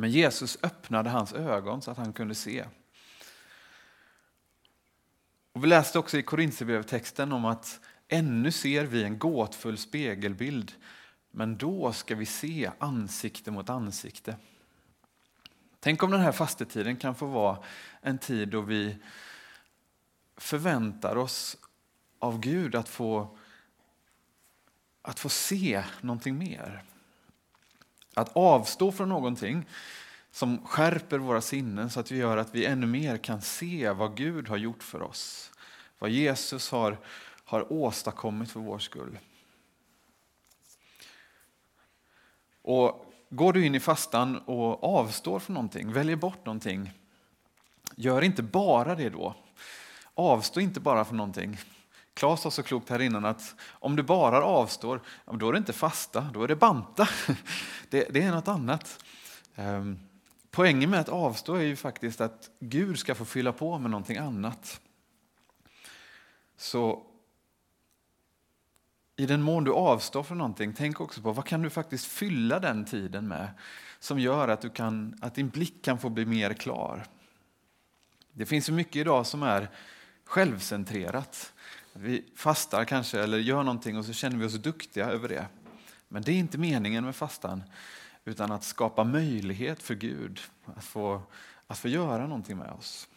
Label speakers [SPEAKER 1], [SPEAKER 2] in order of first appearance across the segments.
[SPEAKER 1] Men Jesus öppnade hans ögon så att han kunde se. Och vi läste också i Korintierbrevtexten om att ännu ser vi en gåtfull spegelbild, men då ska vi se ansikte mot ansikte. Tänk om den här fastetiden kan få vara en tid då vi förväntar oss av Gud att få, att få se någonting mer. Att avstå från någonting som skärper våra sinnen så att vi gör att vi ännu mer kan se vad Gud har gjort för oss. Vad Jesus har, har åstadkommit för vår skull. Och Går du in i fastan och avstår från någonting, väljer bort någonting, gör inte bara det då. Avstå inte bara från någonting. Claes sa så klokt här innan att om du bara avstår, då är det inte fasta, då är det banta. Det, det är något annat. Ehm, poängen med att avstå är ju faktiskt att Gud ska få fylla på med någonting annat. Så i den mån du avstår från någonting, tänk också på vad kan du faktiskt fylla den tiden med som gör att, du kan, att din blick kan få bli mer klar. Det finns ju mycket idag som är självcentrerat. Vi fastar kanske eller gör någonting och så känner vi oss duktiga över det. Men det är inte meningen med fastan, utan att skapa möjlighet för Gud att få, att få göra någonting med oss.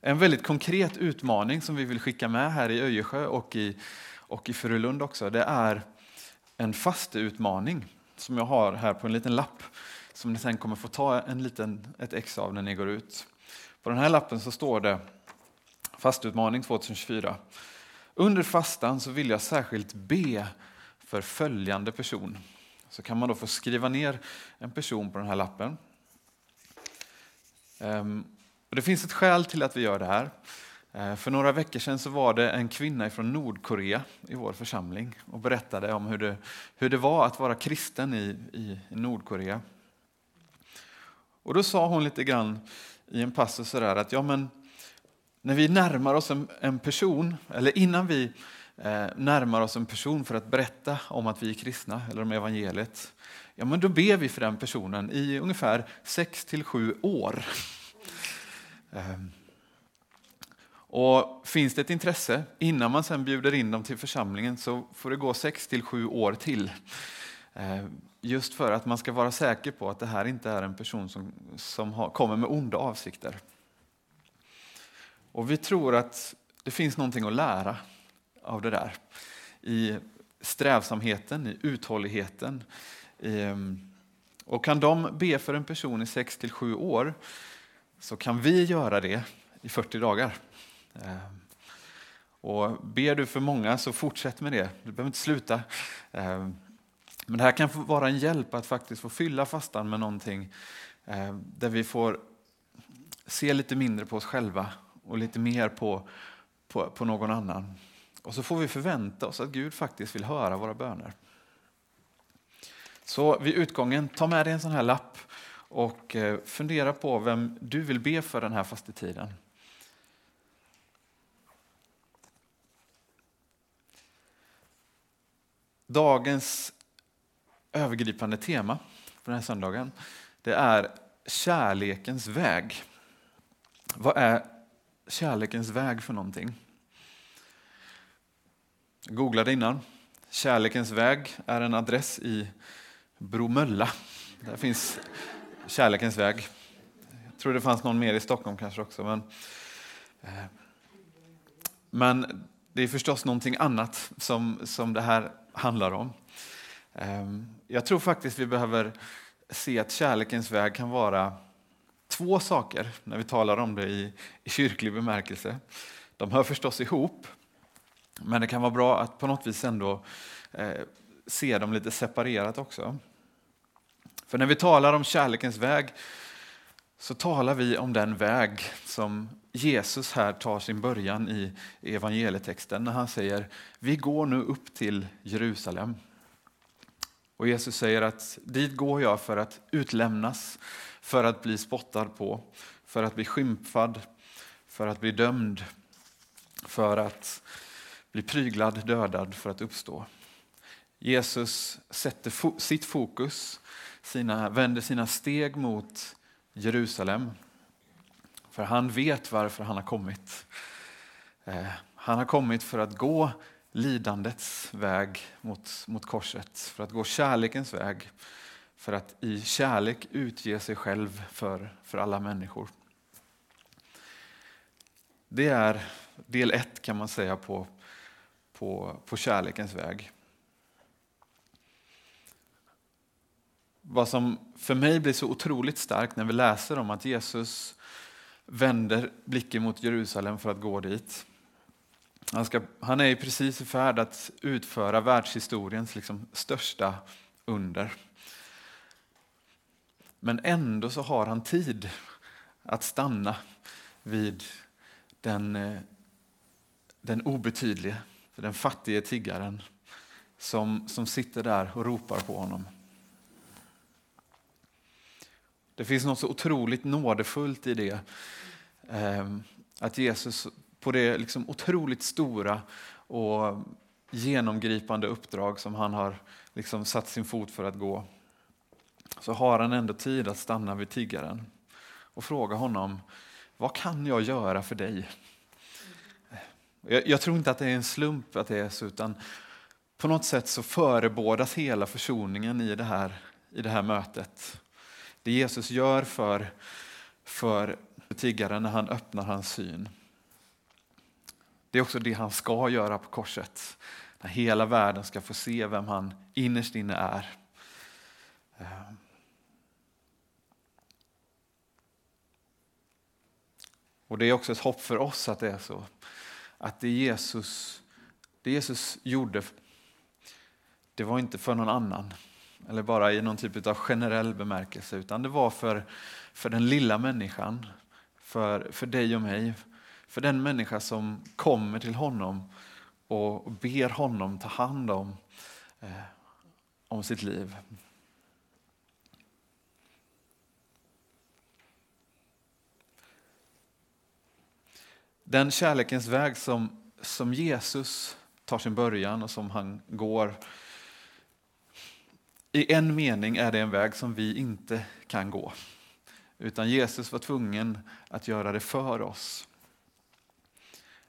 [SPEAKER 1] En väldigt konkret utmaning som vi vill skicka med här i Öjersjö och i, och i Furulund också, det är en fasteutmaning som jag har här på en liten lapp som ni sen kommer få ta en liten, ett ex av när ni går ut. På den här lappen så står det Fastutmaning 2024. Under fastan så vill jag särskilt be för följande person. Så kan man då få skriva ner en person på den här lappen. Ehm, och det finns ett skäl till att vi gör det här. Ehm, för några veckor sedan så var det en kvinna från Nordkorea i vår församling och berättade om hur det, hur det var att vara kristen i, i Nordkorea. Och då sa hon lite grann i en passus sådär att ja, men när vi närmar oss en, en person, eller innan vi eh, närmar oss en person för att berätta om att vi är kristna eller om evangeliet, ja, men då ber vi för den personen i ungefär sex till sju år. Ehm, och finns det ett intresse innan man sen bjuder in dem till församlingen så får det gå sex till sju år till. Ehm, just för att man ska vara säker på att det här inte är en person som, som har, kommer med onda avsikter. Och vi tror att det finns någonting att lära av det där. I strävsamheten, i uthålligheten. Ehm, och kan de be för en person i sex till sju år så kan vi göra det i 40 dagar. Ehm, och ber du för många så fortsätt med det, du behöver inte sluta. Ehm, men det här kan vara en hjälp att faktiskt få fylla fastan med någonting där vi får se lite mindre på oss själva och lite mer på, på, på någon annan. Och så får vi förvänta oss att Gud faktiskt vill höra våra böner. Så vid utgången, ta med dig en sån här lapp och eh, fundera på vem du vill be för den här fastetiden. Dagens övergripande tema för den här söndagen det är kärlekens väg. Vad är kärlekens väg för någonting? Jag googlade innan. Kärlekens väg är en adress i Bromölla. Där finns Kärlekens väg. Jag tror det fanns någon mer i Stockholm kanske också. Men, eh, men det är förstås någonting annat som, som det här handlar om. Eh, jag tror faktiskt vi behöver se att kärlekens väg kan vara två saker när vi talar om det i, i kyrklig bemärkelse. De hör förstås ihop, men det kan vara bra att på något vis ändå eh, se dem lite separerat också. För när vi talar om kärlekens väg så talar vi om den väg som Jesus här tar sin början i evangelietexten när han säger vi går nu upp till Jerusalem. Och Jesus säger att dit går jag för att utlämnas, för att bli spottad på, för att bli skymfad, för att bli dömd, för att bli pryglad, dödad, för att uppstå. Jesus sätter fo sitt fokus, sina, vänder sina steg mot Jerusalem. För han vet varför han har kommit. Eh, han har kommit för att gå lidandets väg mot, mot korset, för att gå kärlekens väg, för att i kärlek utge sig själv för, för alla människor. Det är del ett kan man säga på, på, på kärlekens väg. Vad som för mig blir så otroligt starkt när vi läser om att Jesus vänder blicken mot Jerusalem för att gå dit. Han, ska, han är precis i färd att utföra världshistoriens liksom största under. Men ändå så har han tid att stanna vid den, eh, den obetydlige, den fattige tiggaren som, som sitter där och ropar på honom. Det finns något så otroligt nådefullt i det. Eh, att Jesus på det liksom otroligt stora och genomgripande uppdrag som han har liksom satt sin fot för att gå så har han ändå tid att stanna vid tiggaren och fråga honom vad kan jag göra för dig? Jag, jag tror inte att det är en slump att det är så utan på något sätt så förebådas hela försoningen i det här, i det här mötet. Det Jesus gör för, för tiggaren när han öppnar hans syn. Det är också det han ska göra på korset. När hela världen ska få se vem han innerst inne är. Ehm, Och Det är också ett hopp för oss att det är så. Att det Jesus, det Jesus gjorde, det var inte för någon annan. Eller bara i någon typ av generell bemärkelse. Utan det var för, för den lilla människan. För, för dig och mig. För den människa som kommer till honom och ber honom ta hand om, eh, om sitt liv. Den kärlekens väg som, som Jesus tar sin början och som han går i en mening är det en väg som vi inte kan gå. Utan Jesus var tvungen att göra det för oss.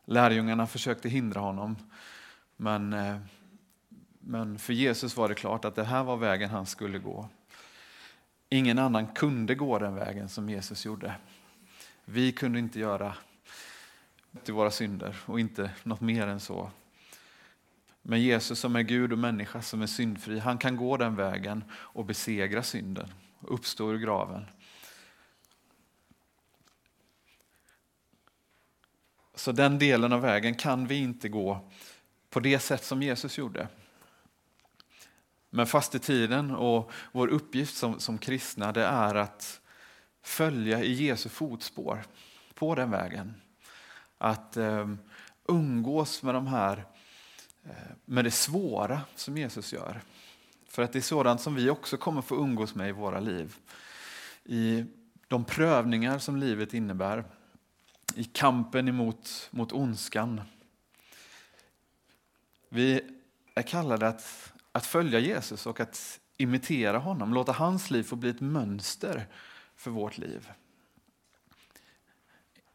[SPEAKER 1] Lärjungarna försökte hindra honom. Men, eh, men för Jesus var det klart att det här var vägen han skulle gå. Ingen annan kunde gå den vägen som Jesus gjorde. Vi kunde inte göra till våra synder och inte något mer än så. Men Jesus som är Gud och människa som är syndfri, han kan gå den vägen och besegra synden, uppstå ur graven. Så den delen av vägen kan vi inte gå på det sätt som Jesus gjorde. Men fastetiden och vår uppgift som, som kristna det är att följa i Jesu fotspår på den vägen. Att ehm, umgås med de här eh, med det svåra som Jesus gör. För att det är sådant som vi också kommer få umgås med i våra liv. I de prövningar som livet innebär i kampen emot mot ondskan. Vi är kallade att, att följa Jesus och att imitera honom, låta hans liv få bli ett mönster för vårt liv.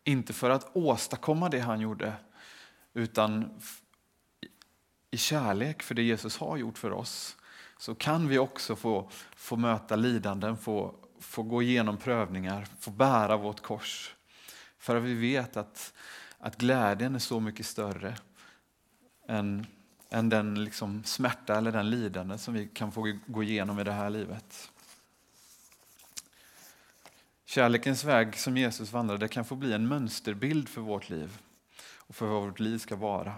[SPEAKER 1] Inte för att åstadkomma det han gjorde, utan i kärlek för det Jesus har gjort för oss så kan vi också få, få möta lidanden, få, få gå igenom prövningar, få bära vårt kors. För att vi vet att, att glädjen är så mycket större än, än den liksom smärta eller den lidande som vi kan få gå igenom i det här livet. Kärlekens väg som Jesus vandrade kan få bli en mönsterbild för vårt liv och för vad vårt liv ska vara.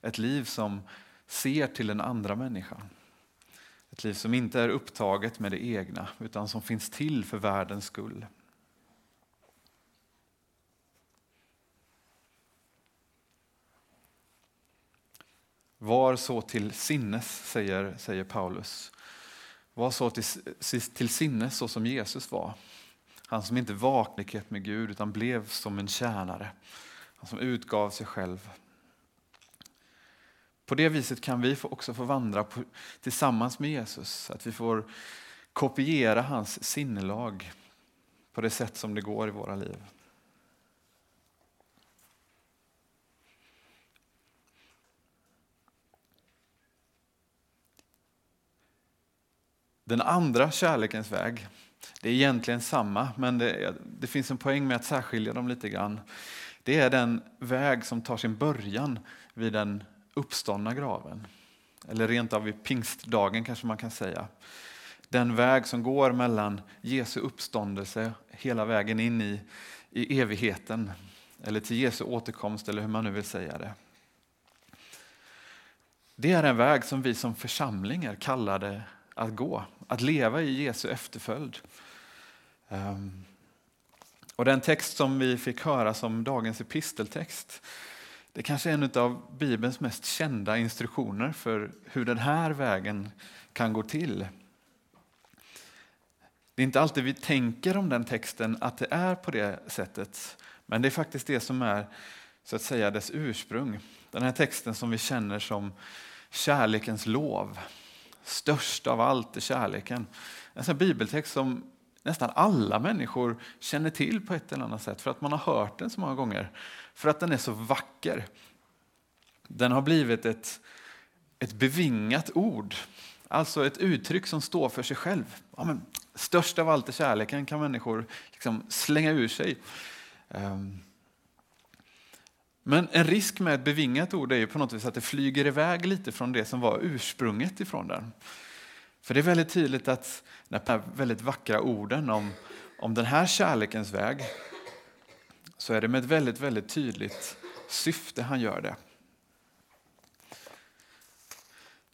[SPEAKER 1] Ett liv som ser till den andra människan. Ett liv som inte är upptaget med det egna utan som finns till för världens skull. Var så till sinnes, säger, säger Paulus. Var så till, till sinnes så som Jesus var. Han som inte vaknade med Gud utan blev som en tjänare. Han som utgav sig själv. På det viset kan vi också få vandra tillsammans med Jesus, att vi får kopiera hans sinnelag på det sätt som det går i våra liv. Den andra kärlekens väg, det är egentligen samma, men det, det, finns en poäng med att särskilja dem lite grann. Det är den väg som tar sin början vid den uppståndna graven. Eller rent av vid pingstdagen kanske man kan säga. Den väg som går mellan Jesu uppståndelse hela vägen in i, i evigheten. Eller till Jesu återkomst eller hur man nu vill säga det. Det är en väg som vi som församling är kallade att gå, att leva i Jesu efterföljd. Ehm, och den text som vi fick höra som dagens episteltext, det kanske är en av Bibelns mest kända instruktioner för hur den här vägen kan gå till. Det är inte alltid vi tänker om den texten att det är på det sättet, men det är faktiskt det som är så att säga dess ursprung. Den här texten som vi känner som kärlekens lov. Störst av allt är kärleken. En sån bibeltext som nästan alla människor känner till på ett eller annat sätt för att man har hört den så många gånger. För att den är så vacker. Den har blivit ett, ett bevingat ord. Alltså ett uttryck som står för sig själv. Ja, men, störst av allt är kärleken kan människor liksom slänga ur sig. Um, men en risk med ett bevingat ord är ju på något vis att det flyger iväg lite från det som var ursprunget ifrån den. För det är väldigt tydligt att de här väldigt vackra orden om, om den här kärlekens väg så är det med ett väldigt, väldigt tydligt syfte han gör det.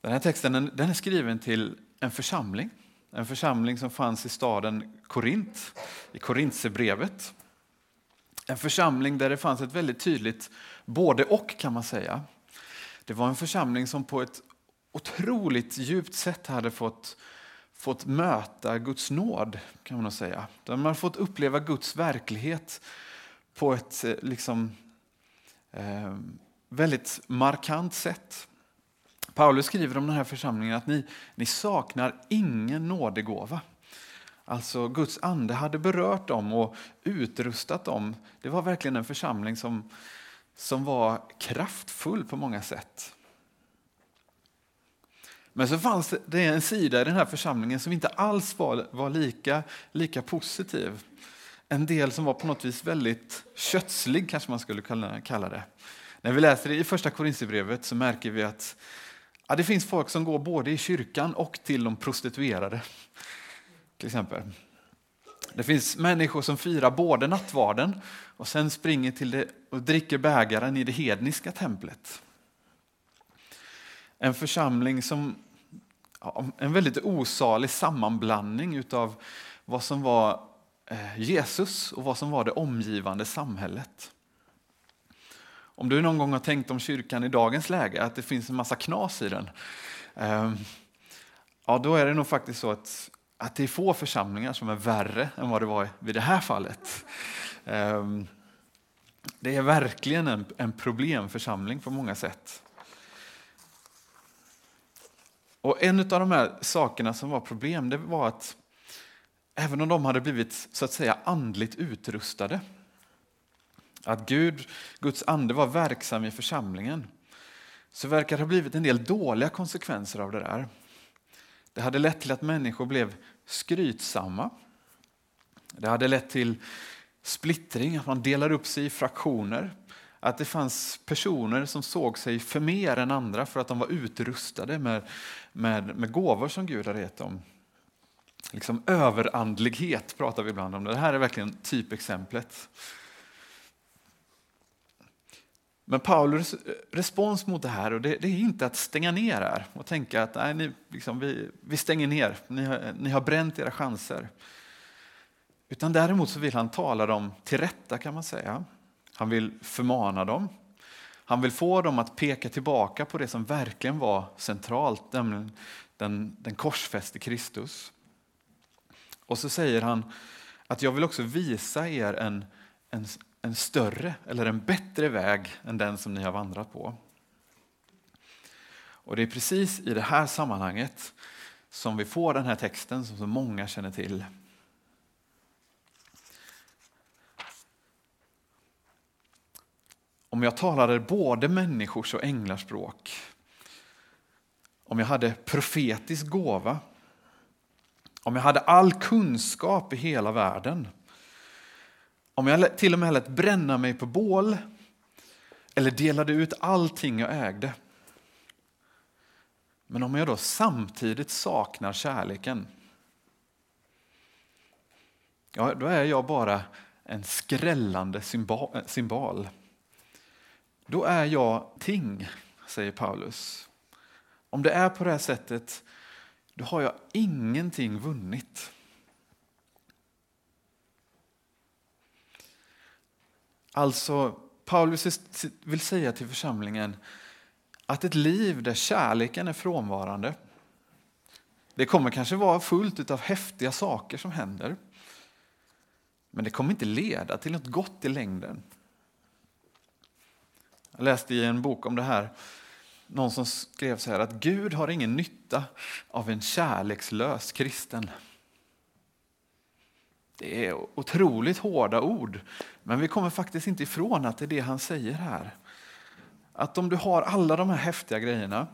[SPEAKER 1] Den här texten den är skriven till en församling. En församling som fanns i staden Korint, i Korintsebrevet. En församling där det fanns ett väldigt tydligt både och kan man säga. Det var en församling som på ett otroligt djupt sätt hade fått, fått möta Guds nåd, kan man nog säga. De hade fått uppleva Guds verklighet på ett eh, liksom, eh, väldigt markant sätt. Paulus skriver om den här församlingen att ni, ni saknar ingen nådegåva. Alltså Guds ande hade berört dem och utrustat dem. Det var verkligen en församling som, som var kraftfull på många sätt. Men så fanns det en sida i den här församlingen som inte alls var, var lika, lika positiv. En del som var på något vis väldigt kötslig, kanske man skulle kalla det. När vi läser det i första Korinthierbrevet så märker vi att ja, det finns folk som går både i kyrkan och till de prostituerade till exempel. Det finns människor som firar både nattvarden och sen springer till det och dricker bägaren i det hedniska templet. En församling som en väldigt osalig sammanblandning av vad som var eh, Jesus och vad som var det omgivande samhället. Om du någon gång har tänkt om kyrkan i dagens läge, att det finns en massa knas i den, eh, ja då är det nog faktiskt så att att det är få församlingar som är värre än vad det var vid det här fallet. Ehm, det är verkligen en, en problemförsamling på många sätt. Och En av de här sakerna som var problem det var att även om de hade blivit så att säga andligt utrustade, att Gud, Guds ande var verksam i församlingen, så verkar det ha blivit en del dåliga konsekvenser av det där. Det hade lett till att människor blev skrytsamma. Det hade lett till splittring, att man delade upp sig i fraktioner. Att det fanns personer som såg sig för mer än andra för att de var utrustade med, med, med gåvor som Gud hade gett dem. Liksom överandlighet pratar vi ibland om. Det här är verkligen typexemplet. Men Paulus respons mot det här och det, det, är inte att stänga ner här och tänka att nej, ni, liksom, vi, vi stänger ner, ni har, ni har bränt era chanser. Utan däremot så vill han tala dem till rätta kan man säga. Han vill förmana dem. Han vill få dem att peka tillbaka på det som verkligen var centralt, nämligen den, den korsfäste Kristus. Och så säger han att jag vill också visa er en, en, en större eller en bättre väg än den som ni har vandrat på. Och det är precis i det här sammanhanget som vi får den här texten som så många känner till. Om jag talade både människors och änglars språk, om jag hade profetisk gåva, om jag hade all kunskap i hela världen, om jag till och med lät bränna mig på bål eller delade ut allting jag ägde. Men om jag då samtidigt saknar kärleken, ja, då är jag bara en skrällande eh, symbol. Då är jag ting, säger Paulus. Om det är på det här sättet, då har jag ingenting vunnit. Alltså, Paulus vill säga till församlingen att ett liv där kärleken är frånvarande, det kommer kanske vara fullt av häftiga saker som händer. Men det kommer inte leda till något gott i längden. Jag läste i en bok om det här, någon som skrev så här att Gud har ingen nytta av en kärlekslös kristen. Det är otroligt hårda ord, men vi kommer faktiskt inte ifrån att det är det han säger här. Att om du har alla de här häftiga grejerna,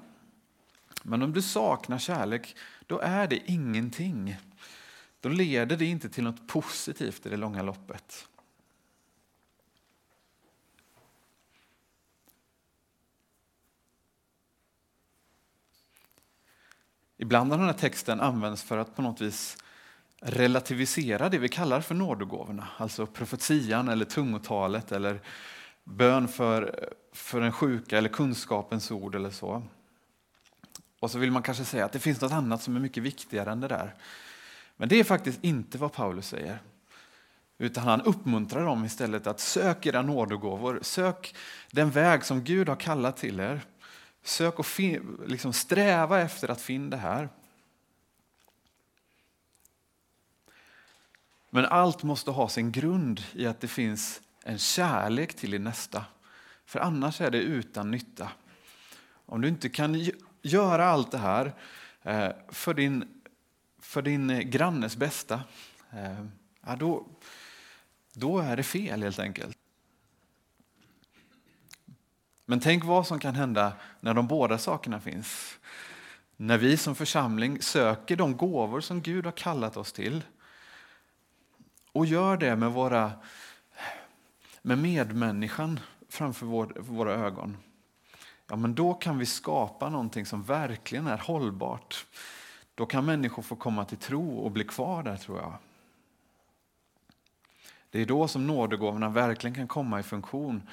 [SPEAKER 1] men om du saknar kärlek, då är det ingenting. Då leder det inte till något positivt i det långa loppet. Ibland har den här texten använts för att på något vis relativisera det vi kallar för nådegåvorna, alltså profetian eller tungotalet eller bön för, för en sjuka eller kunskapens ord eller så. Och så vill man kanske säga att det finns något annat som är mycket viktigare än det där. Men det är faktiskt inte vad Paulus säger. Utan han uppmuntrar dem istället att sök era nådegåvor, sök den väg som Gud har kallat till er. Sök och liksom sträva efter att finna det här. Men allt måste ha sin grund i att det finns en kärlek till din nästa. För annars är det utan nytta. Om du inte kan göra allt det här eh, för din, för din grannes bästa, eh, ja, då, då är det fel helt enkelt. Men tänk vad som kan hända när de båda sakerna finns. När vi som församling söker de gåvor som Gud har kallat oss till och gör det med, våra, med medmänniskan framför vår, våra ögon. Ja, men då kan vi skapa någonting som verkligen är hållbart. Då kan människor få komma till tro och bli kvar där, tror jag. Det är då som nådegåvorna verkligen kan komma i funktion.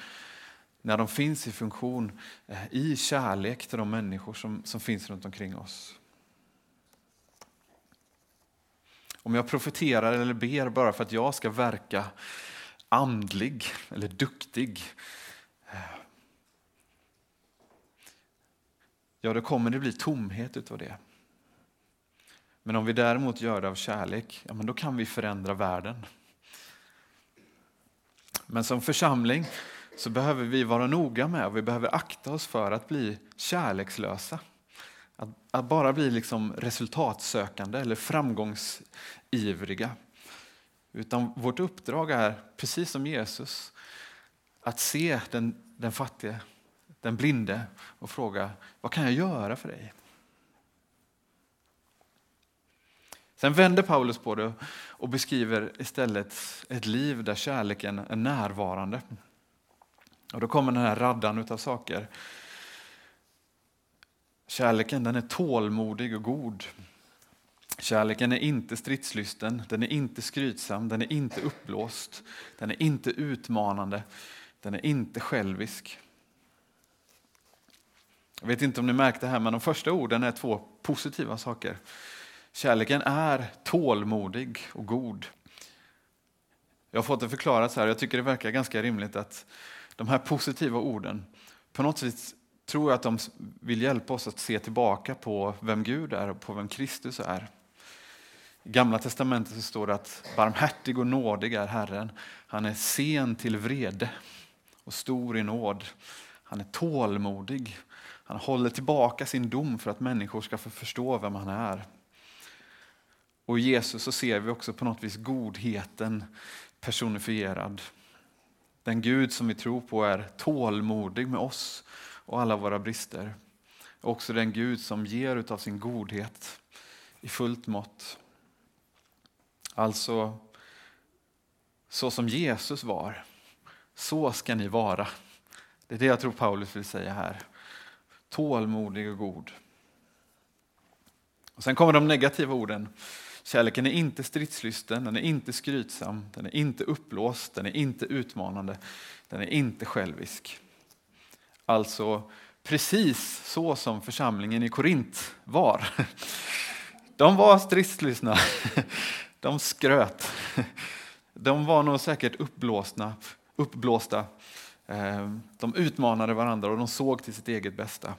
[SPEAKER 1] När de finns i funktion eh, i kärlek till de människor som, som finns runt omkring oss. Om jag profeterar eller ber bara för att jag ska verka andlig eller duktig ja, då kommer det bli tomhet utav det. Men om vi däremot gör det av kärlek, ja, men då kan vi förändra världen. Men som församling så behöver vi vara noga med och vi behöver akta oss för att bli kärlekslösa. Att, att bara bli liksom resultatsökande eller framgångsivriga. Utan vårt uppdrag är, precis som Jesus, att se den, den fattige, den blinde och fråga vad kan jag göra för dig? Sen vänder Paulus på det och beskriver istället ett liv där kärleken är närvarande. Och Då kommer den här raddan av saker. Kärleken den är tålmodig och god. Kärleken är inte stridslysten, den är inte skrytsam, den är inte uppblåst, den är inte utmanande, den är inte självisk. Jag vet inte om ni märkte här, men de första orden är två positiva saker. Kärleken är tålmodig och god. Jag har fått det förklarat så här, jag tycker det verkar ganska rimligt att de här positiva orden på något sätt tror jag att de vill hjälpa oss att se tillbaka på vem Gud är och på vem Kristus är. I Gamla testamentet så står det att barmhärtig och nådig är Herren. Han är sen till vrede och stor i nåd. Han är tålmodig. Han håller tillbaka sin dom för att människor ska få förstå vem han är. Och i Jesus så ser vi också på något vis godheten personifierad. Den Gud som vi tror på är tålmodig med oss och alla våra brister. Också den Gud som ger utav sin godhet i fullt mått. Alltså, så som Jesus var, så ska ni vara. Det är det jag tror Paulus vill säga här. Tålmodig och god. Och sen kommer de negativa orden. Kärleken är inte stridslysten, den är inte skrytsam, den är inte uppblåst, den är inte utmanande, den är inte självisk. Alltså precis så som församlingen i Korint var. De var stridslystna, de skröt, de var nog säkert uppblåsna, uppblåsta. Eh, de utmanade varandra och de såg till sitt eget bästa.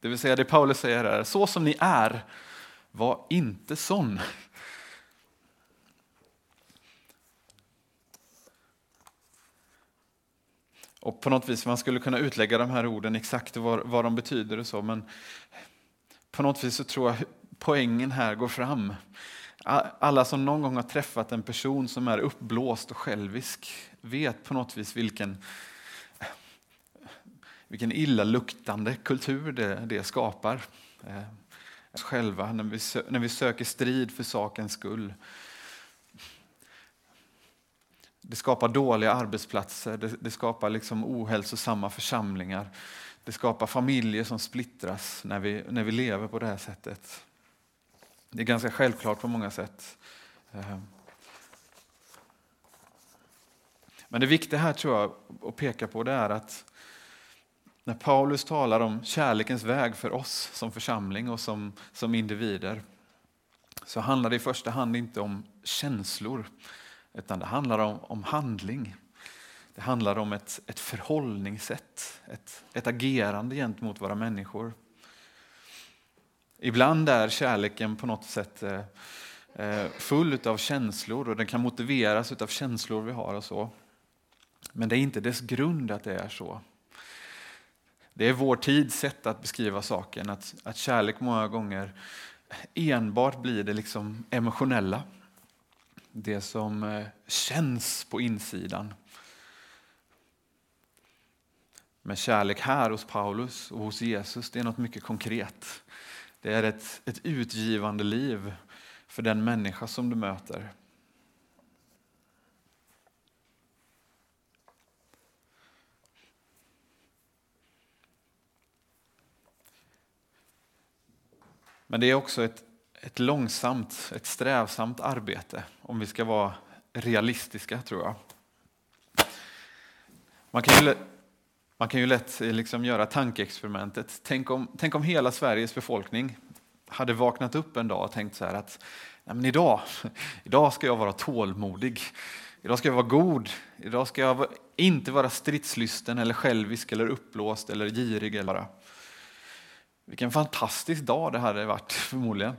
[SPEAKER 1] Det vill säga det Paulus säger är, så som ni är, var inte sån. Och på något vis, man skulle kunna utlägga de här orden exakt vad, vad de betyder och så, men på något vis så tror jag poängen här går fram. Alla som någon gång har träffat en person som är uppblåst och självisk vet på något vis vilken, vilken illaluktande kultur det, det skapar. Eh, själva när vi, när vi söker strid för sakens skull. Det skapar dåliga arbetsplatser, det, det skapar liksom ohälsosamma församlingar. Det skapar familjer som splittras när vi, när vi lever på det här sättet. Det är ganska självklart på många sätt. Ehm. Men det viktiga här tror jag att peka på det är att när Paulus talar om kärlekens väg för oss som församling och som, som individer så handlar det i första hand inte om känslor utan det handlar om, om handling. Det handlar om ett, ett förhållningssätt, ett, ett agerande gentemot våra människor. Ibland är kärleken på något sätt eh, eh, full av känslor och den kan motiveras av känslor vi har och så. Men det är inte dess grund att det är så. Det är vår tids sätt att beskriva saken, att, att kärlek många gånger enbart blir det liksom emotionella. Det som eh, känns på insidan. Men kärlek här hos Paulus och hos Jesus, det är något mycket konkret. Det är ett, ett utgivande liv för den människa som du möter. Men det är också ett, ett långsamt, ett strävsamt arbete om vi ska vara realistiska, tror jag. Man kan ju, man kan ju lätt eh, liksom göra tankeexperimentet. Tänk om, tänk om hela Sveriges befolkning hade vaknat upp en dag och tänkt så här att Nej, men idag, idag ska jag vara tålmodig. Idag ska jag vara god. Idag ska jag inte vara stridslysten eller självisk eller uppblåst eller girig. Eller bara. Vilken fantastisk dag det hade varit förmodligen.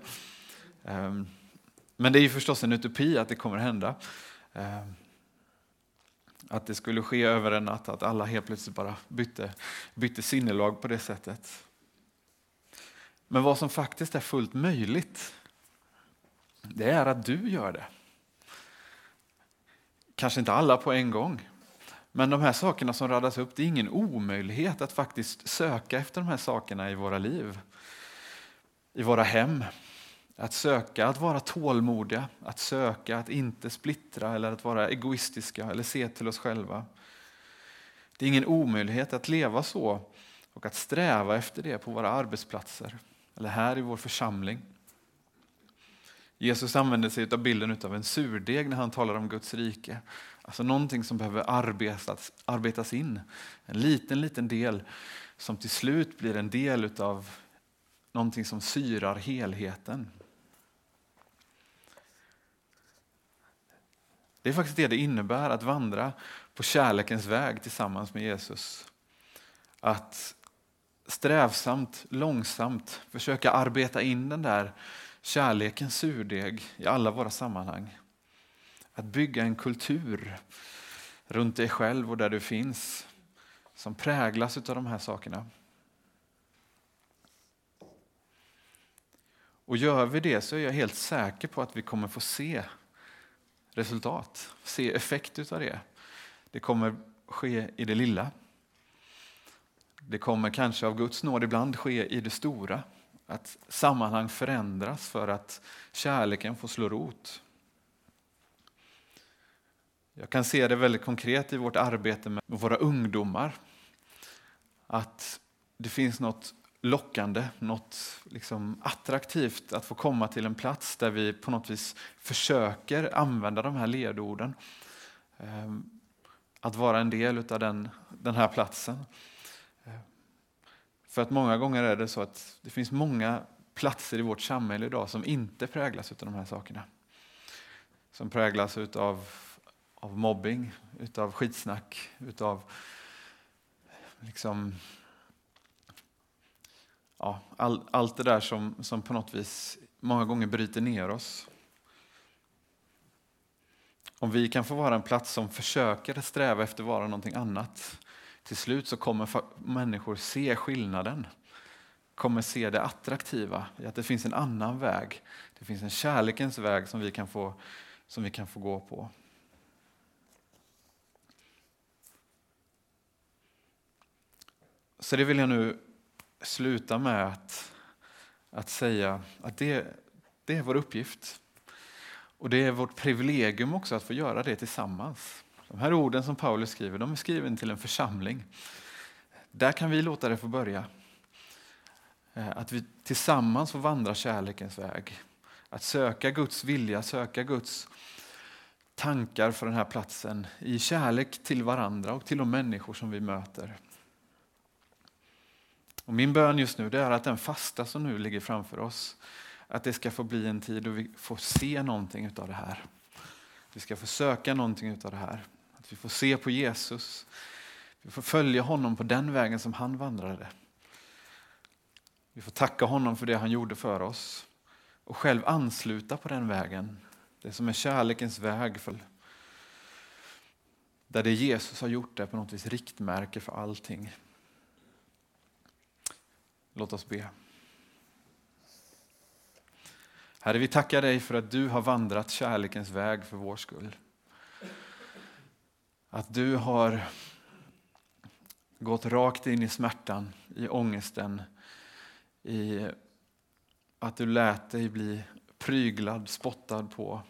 [SPEAKER 1] Ehm, men det är ju förstås en utopi att det kommer hända. Ehm, att det skulle ske över en natt, att alla helt plötsligt bara bytte, bytte sinnelag på det sättet. Men vad som faktiskt är fullt möjligt, det är att du gör det. Kanske inte alla på en gång, men de här sakerna som radas upp, det är ingen omöjlighet att faktiskt söka efter de här sakerna i våra liv, i våra hem. Att söka att vara tålmodiga, att söka att inte splittra eller att vara egoistiska eller se till oss själva. Det är ingen omöjlighet att leva så och att sträva efter det på våra arbetsplatser eller här i vår församling. Jesus använder sig av bilden av en surdeg när han talar om Guds rike. Alltså någonting som behöver arbetas, arbetas in. En liten, liten del som till slut blir en del av någonting som syrar helheten. Det är faktiskt det det innebär att vandra på kärlekens väg tillsammans med Jesus. Att strävsamt, långsamt försöka arbeta in den där kärlekens surdeg i alla våra sammanhang. Att bygga en kultur runt dig själv och där du finns som präglas av de här sakerna. Och gör vi det så är jag helt säker på att vi kommer få se resultat, se effekt av det. Det kommer ske i det lilla. Det kommer kanske av Guds nåd ibland ske i det stora. Att sammanhang förändras för att kärleken får slå rot. Jag kan se det väldigt konkret i vårt arbete med våra ungdomar. Att det finns något lockande, något liksom attraktivt att få komma till en plats där vi på något vis försöker använda de här ledorden. Ehm, att vara en del av den, den här platsen. Ehm, för att många gånger är det så att det finns många platser i vårt samhälle idag som inte präglas av de här sakerna. Som präglas utav av mobbing, utav skitsnack, utav liksom ja, all, allt det där som, som på något vis många gånger bryter ner oss. Om vi kan få vara en plats som försöker sträva efter att vara någonting annat, till slut så kommer människor se skillnaden. Kommer se det attraktiva i att det finns en annan väg. Det finns en kärlekens väg som vi kan få, som vi kan få gå på. Så det vill jag nu sluta med att, att säga att det, det är vår uppgift. Och det är vårt privilegium också att få göra det tillsammans. De här orden som Paulus skriver, de är skrivna till en församling. Där kan vi låta det få börja. Eh, att vi tillsammans får vandra kärlekens väg. Att söka Guds vilja, söka Guds tankar för den här platsen i kärlek till varandra och till de människor som vi möter. Och min bön just nu är att den fasta som nu ligger framför oss, att det ska få bli en tid då vi får se någonting av det här. Vi ska få söka någonting av det här. Att vi får se på Jesus. Vi får följa honom på den vägen som han vandrade. Vi får tacka honom för det han gjorde för oss och själv ansluta på den vägen. Det som är kärlekens väg. För, där det Jesus har gjort är på något vis riktmärke för allting. Låt oss be. Herre, vi tackar dig för att du har vandrat kärlekens väg för vår skull. Att du har gått rakt in i smärtan, i ångesten, i att du lät dig bli pryglad, spottad på,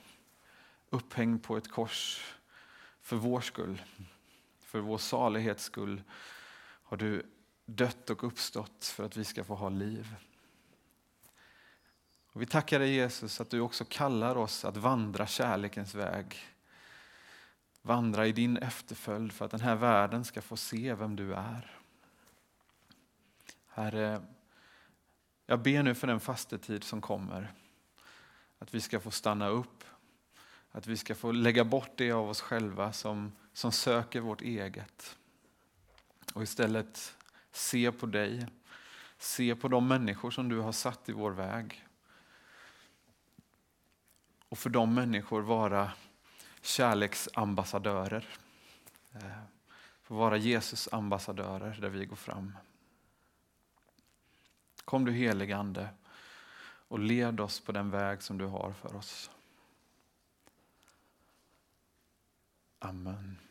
[SPEAKER 1] upphängd på ett kors för vår skull. För vår salighets skull har du dött och uppstått för att vi ska få ha liv. Och vi tackar dig Jesus att du också kallar oss att vandra kärlekens väg. Vandra i din efterföljd för att den här världen ska få se vem du är. Herre, jag ber nu för den fastetid som kommer. Att vi ska få stanna upp. Att vi ska få lägga bort det av oss själva som, som söker vårt eget. Och istället se på dig. Se på de människor som du har satt i vår väg. Och för de människor vara kärleksambassadörer. Eh, få vara Jesus ambassadörer där vi går fram. Kom du heligande och led oss på den väg som du har för oss. Amen.